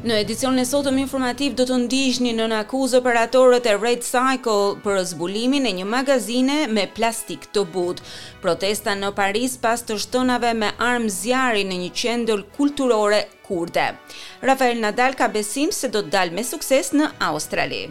Në edicionin e sotëm informativ do të ndiqni nën akuzë operatorët e Red Cycle për zbulimin e një magazine me plastikë të butë. Protesta në Paris pas të shtënave me armë zjarri në një qendër kulturore kurde. Rafael Nadal ka besim se do të dalë me sukses në Australi.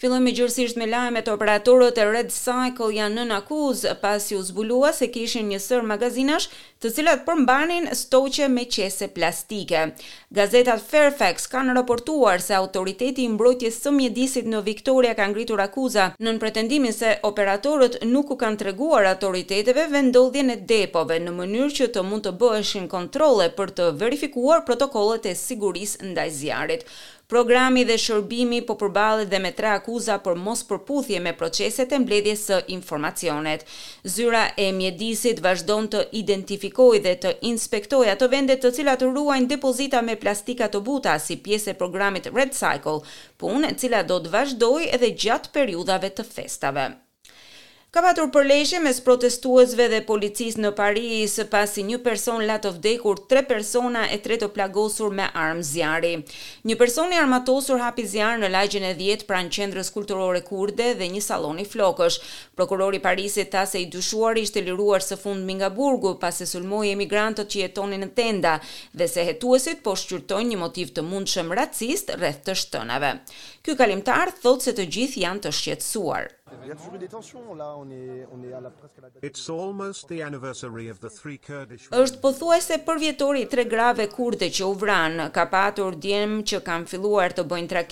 Fillojmë gjerësisht me lajmet, operatorët e Red Cycle janë nën akuzë pasi u zbulua se kishin një sërë magazinash të cilat përmbanin stoqe me qese plastike. Gazetat Fairfax kanë raportuar se Autoriteti i Mbrojtjes së Mjedisit në Victoria ka ngritur akuza, nën pretendimin se operatorët nuk u kanë treguar autoriteteve vendndodhjen e depove në mënyrë që të mund të bëheshin kontrolle për të verifikuar protokollet e sigurisë ndaj zjarrit. Programi dhe shërbimi po përballet dhe me tre akuza për mospërputhje me proceset e mbledhjes së informacionit. Zyra e Mjedisit vazhdon të identifikojë dhe të inspektojë ato vende të cilat ruajnë depozita me plastika të buta si pjesë e programit Red Cycle, punë e cila do të vazhdojë edhe gjatë periudhave të festave. Ka patur përleshje mes protestuesve dhe policisë në Paris, pasi një person la të vdekur tre persona e tre të plagosur me armë zjarri. Një person i armatosur hapi zjarr në lagjen e dhjetë pranë qendrës kulturore kurde dhe një saloni flokësh, Prokurori i Parisit tha se i dyshuari ishte liruar së fundmi nga burgu, pasi sulmoi emigrantët që jetonin në tenda, dhe se hetuesit po shqyrtojnë një motiv të mundshëm racist rreth të shtënave. Ky kalimtar thotë se të gjithë janë të shqetësuar. Është pothuajse përvjetori i tre grave kurde që u vranë, ka patur djem që kanë filluar të bëjnë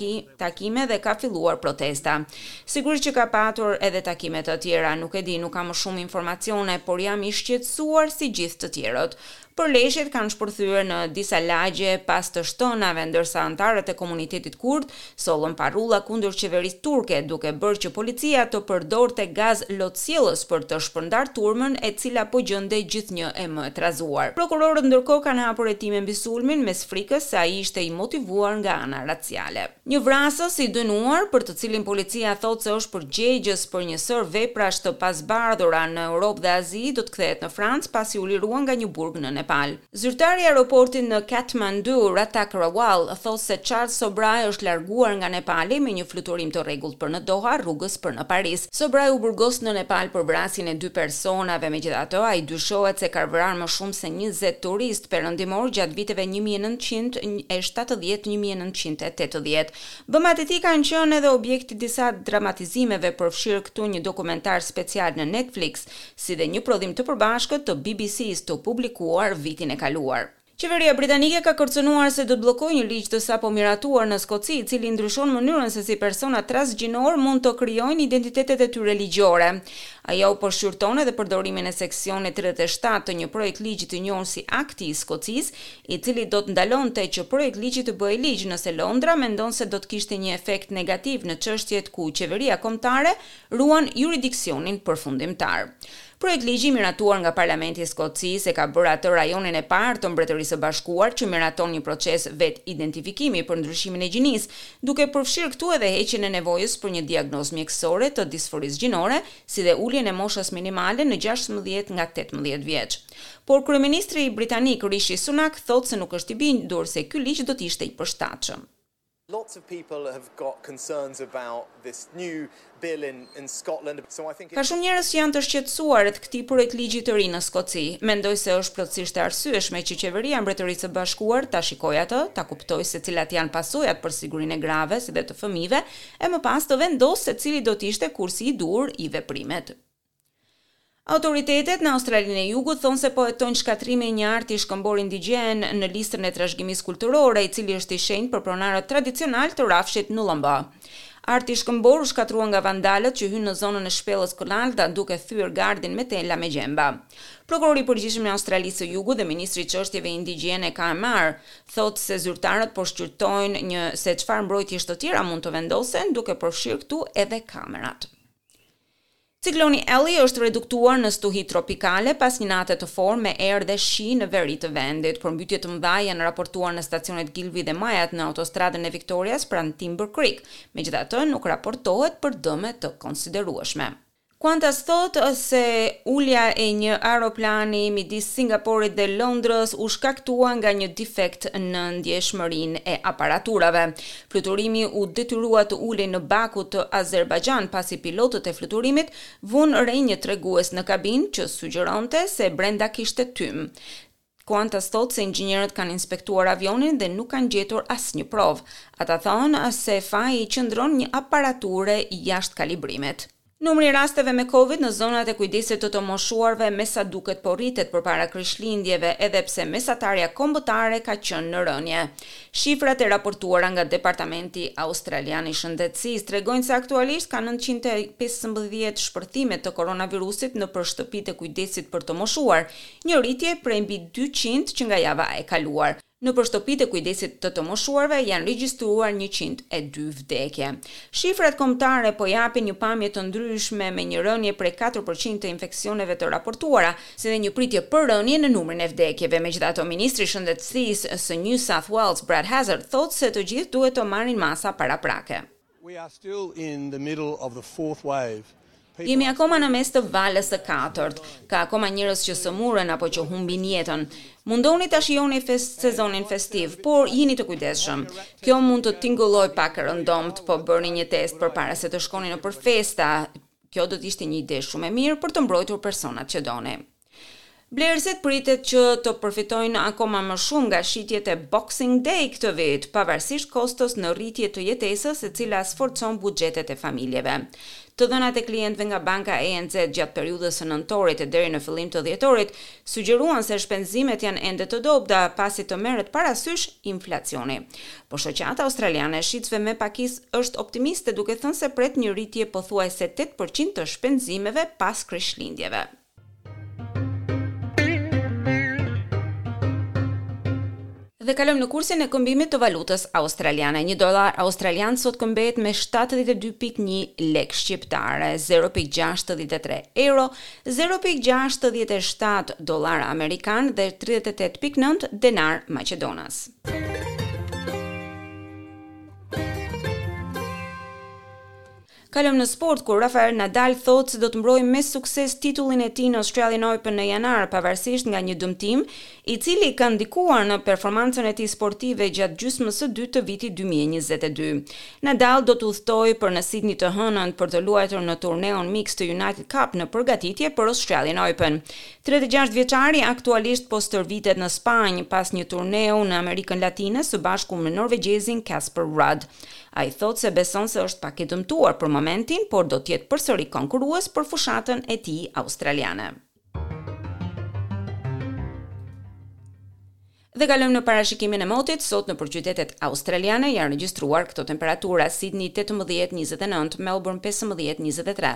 takime dhe ka filluar protesta. Sigurisht që ka patur edhe takime të tjera, nuk e di, nuk kam më shumë informacione, por jam i shqetësuar si gjithë të tjerët. Përleshjet kanë shpërthyer në disa lagje pas të shtënave, ndërsa anëtarët e komunitetit kurd sollën parulla kundër qeverisë turke, duke bërë që policia të përdorte gaz lotsjellës për të shpërndarë turmën e cila po gjendej gjithnjë e më e trazuar. Prokurorët ndërkohë kanë hapur hetime mbi sulmin, mes frikës se ai ishte i motivuar nga ana raciale. Një vrasës i dënuar, për të cilin policia thotë se është përgjegjës për një sërë veprash të pazbardhura në Europë dhe Azi, do të kthehet në Francë pasi u lirua nga një burg në Nepal. Zyrtari i aeroportit në Katmandu, Ratak Rawal, thotë se Charles Sobhraj është larguar nga Nepali me një fluturim të rregullt për në Doha, rrugës për në Paris. Sobhraj u burgos në Nepal për vrasjen e dy personave, megjithatë, ai dyshohet se ka vrarë më shumë se njëzet turistë perëndimorë gjatë viteve një mijë e nëntëqind e shtatëdhjetë-një mijë e nëntëqind e tetëdhjetë. Bëmat e tij kanë qenë edhe objekt i disa dramatizimeve, përfshirë këtu një dokumentar special në Netflix, si dhe një prodhim të përbashkët të BBC-së të publikuar vitin e kaluar. Qeveria britanike ka kërcënuar se do të bllokojë një ligj të sapomiratuar në Skoci, i cili ndryshon mënyrën se si personat transgjinorë mund të krijojnë identitetet e tyre ligjore. Ajo po shqyrton edhe përdorimin e seksionit tridhjetë e shtatë të një projektligji të njohur si Akti i Skocisë, i cili do të ndalonte që projektligji të bëhej ligj nëse Londra mendon se do të kishte një efekt negativ në çështjet ku qeveria kombëtare ruan juridiksionin përfundimtar. Projektligji i miratuar nga parlamenti i Skocisë e ka bërë atë rajonin e parë të Mbretërisë së Bashkuar që miraton një proces vetë-identifikimi për ndryshimin e gjinisë, duke përfshirë këtu edhe heqjen e nevojës për një diagnozë mjekësore të disforisë gjinore si dhe uljen e moshës minimale në gjashtëmbëdhjetë nga tetëmbëdhjetë vjeç. Por kryeministri britanik Rishi Sunak thotë se nuk është i bindur se ky ligj do të ishte i përshtatshëm. Ka shumë njerëz që janë të shqetësuar rreth këtij projektligji të ri në Skoci. Mendoj se është plotësisht e arsyeshme që Qeveria e Mbretërisë së Bashkuar ta shikojë atë, ta kuptojë se cilat janë pasojat për sigurinë e grave si dhe të fëmijëve e më pas të vendosë se cili do të ishte kursi i duhur i veprimit. Autoritetet në Australinë e Jugut thonë se po hetojnë shkatërrimin e një arti shkëmbor indigjen në listën e trashëgimisë kulturore, i cili është i shenjtë për pronarët tradicionalë të rrafshit Nullarbor. Arti shkëmbor u shkatërrua nga vandalët që hynë në zonën e shpellës Koonalda duke thyer gardhin me tela me gjemba. Prokurori i Përgjithshëm i Australisë së Jugut dhe ministri i Çështjeve Indigjene Kyam Maher thotë se zyrtarët po shqyrtojnë një se çfarë mbrojtjesh të tjera mund të vendosen, duke përfshirë këtu edhe kamerat. Cikloni Ellie është reduktuar në stuhi tropikale pas një nate të fortë me erë dhe shi në veri të vendit. Përmbytje të mëdha janë raportuar në stacionet Gilby dhe Myatt në Autostradën e Viktorias pranë Timber Creek, megjithatë nuk raportohet për dëme të konsiderueshme. Qantas thotë se ulja e një aeroplani midis Singaporit dhe Londrës u shkaktua nga një defekt në ndjeshmërinë e aparaturave. Fluturimi u detyrua të ulej në Baku të Azerbajxhan pasi pilotët e fluturimit vunë re një tregues në kabinë që sugjeronte se brenda kishte tym. Qantas thotë se inxhinierët kanë inspektuar avionin dhe nuk kanë gjetur asnjë provë. Ata thonë se faji qëndron një aparature jashtë kalibrimit. Numri i rasteve me Covid në zonat e kujdesit të të moshuarve me sa duket po rritet përpara Krishtlindjeve edhe pse mesatarja kombëtare ka qenë në rënie. Shifrat e raportuara nga Departamenti Australian i Shëndetësisë tregojnë se aktualisht ka nëntëqind e pesëmbëdhjetë shpërthime të koronavirusit nëpër shtëpitë e kujdesit për të moshuar, një rritje prej mbi dyqind që nga java e kaluar. Nëpër shtëpitë e kujdesit të të moshuarve janë regjistruar njëqind e dy vdekje. Shifrat kombëtare po japin një pamje të ndryshme me një rënie prej katër për qind të infeksioneve të raportuara, si dhe një pritje për rënie në numrin e vdekjeve. Megjithatë, ministri i Shëndetësisë së New South Wales, Brad Hazzard, thotë se të gjithë duhet të marrin masa paraprake. Jemi akoma në mes të valës së katërt. Ka akoma njerëz që sëmuren apo që humbin jetën. Mundoni ta shijoni sezonin festiv, por jini të kujdesshëm. Kjo mund të tingëllojë pak rëndomtë, po bëni një test përpara se të shkoni nëpër festa, kjo do të ishte një ide shumë e mirë për të mbrojtur personat që doni. Blerësit pritet që të përfitojnë akoma më shumë nga shitjet e Boxing Day këtë vit, pavarësisht kostos në rritje të jetesës e cila sforcon buxhetet e familjeve. Të dhënat e klientëve nga banka ANZ gjatë periudhës së nëntorit e deri në fillim të dhjetorit sugjeruan se shpenzimet janë ende të dobëta pasi të merret parasysh inflacioni. Por Shoqata Australiane e Shitësve me Pakicë është optimiste duke thënë se pret një rritje pothuajse tetë për qind të shpenzimeve pas Krishtlindjeve. Dhe kalojmë në kursin e këmbimit të valutës australiane. Një dolar australian sot këmbehet me 72.1 lek shqiptare, 0.63 euro, 0.67 dolar amerikan dhe 38.9 denar maqedonas. Kalojmë në sport ku Rafael Nadal thotë se do të mbrojë me sukses titullin e tij në Australian Open në janar, pavarësisht nga një dëmtim, i cili ka ndikuar në performancën e tij sportive gjatë gjysmës së dytë të vitit dy mijë e njëzet e dy. Nadal do të udhëtojë për në Sidni të hënën për të luajtur në turneun miks të United Cup në përgatitje për Australian Open. Tridhjetë e gjashtë vjeçari aktualisht po stërvitet në Spanjë pas një turneu në Amerikën Latine së bashku me norvegjezin Casper Ruud. Ai thotë se beson se është pak i dëmtuar për momentin, por do të jetë përsëri konkurrues për fushatën e tij australiane. Dhe kalojmë në parashikimin e motit, sot nëpër qytetet australiane janë regjistruar këto temperatura, Sydney tetëmbëdhjetë, njëzet e nëntë, Melbourne pesëmbëdhjetë, njëzet e tre,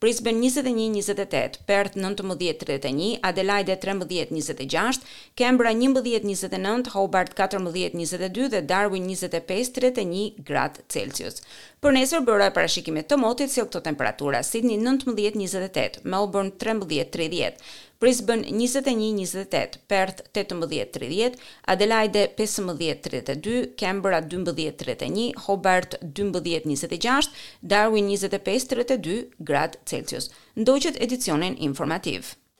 Brisbane njëzet e një, njëzet e tetë, Perth nëntëmbëdhjetë, tridhjetë e një, Adelaide trembëdhjetë, njëzet e gjashtë, Canberra njëmbëdhjetë njëzet e nëntë, Hobart katërmbëdhjetë njëzet e dy dhe Darwin njëzet e pesë tridhjetë e një gradë Celsius. Për nesër byroja e parashikimit të motit sjell këto temperatura, Sydney nëntëmbëdhjetë njëzet e tetë, Melbourne trembëdhjetë tridhjetë, Brisbane njëzet e një njëzet e tetë, Perth tetëmbëdhjetë tridhjetë, Adelaide pesëmbëdhjetë tridhjetë e dy, Canberra dymbëdhjetë tridhjetë e një, Hobart dymbëdhjetë njëzet e gjashtë, Darwin njëzet e pesë tridhjetë e dy gradë Celsius. Ndoqët edicionin informativ.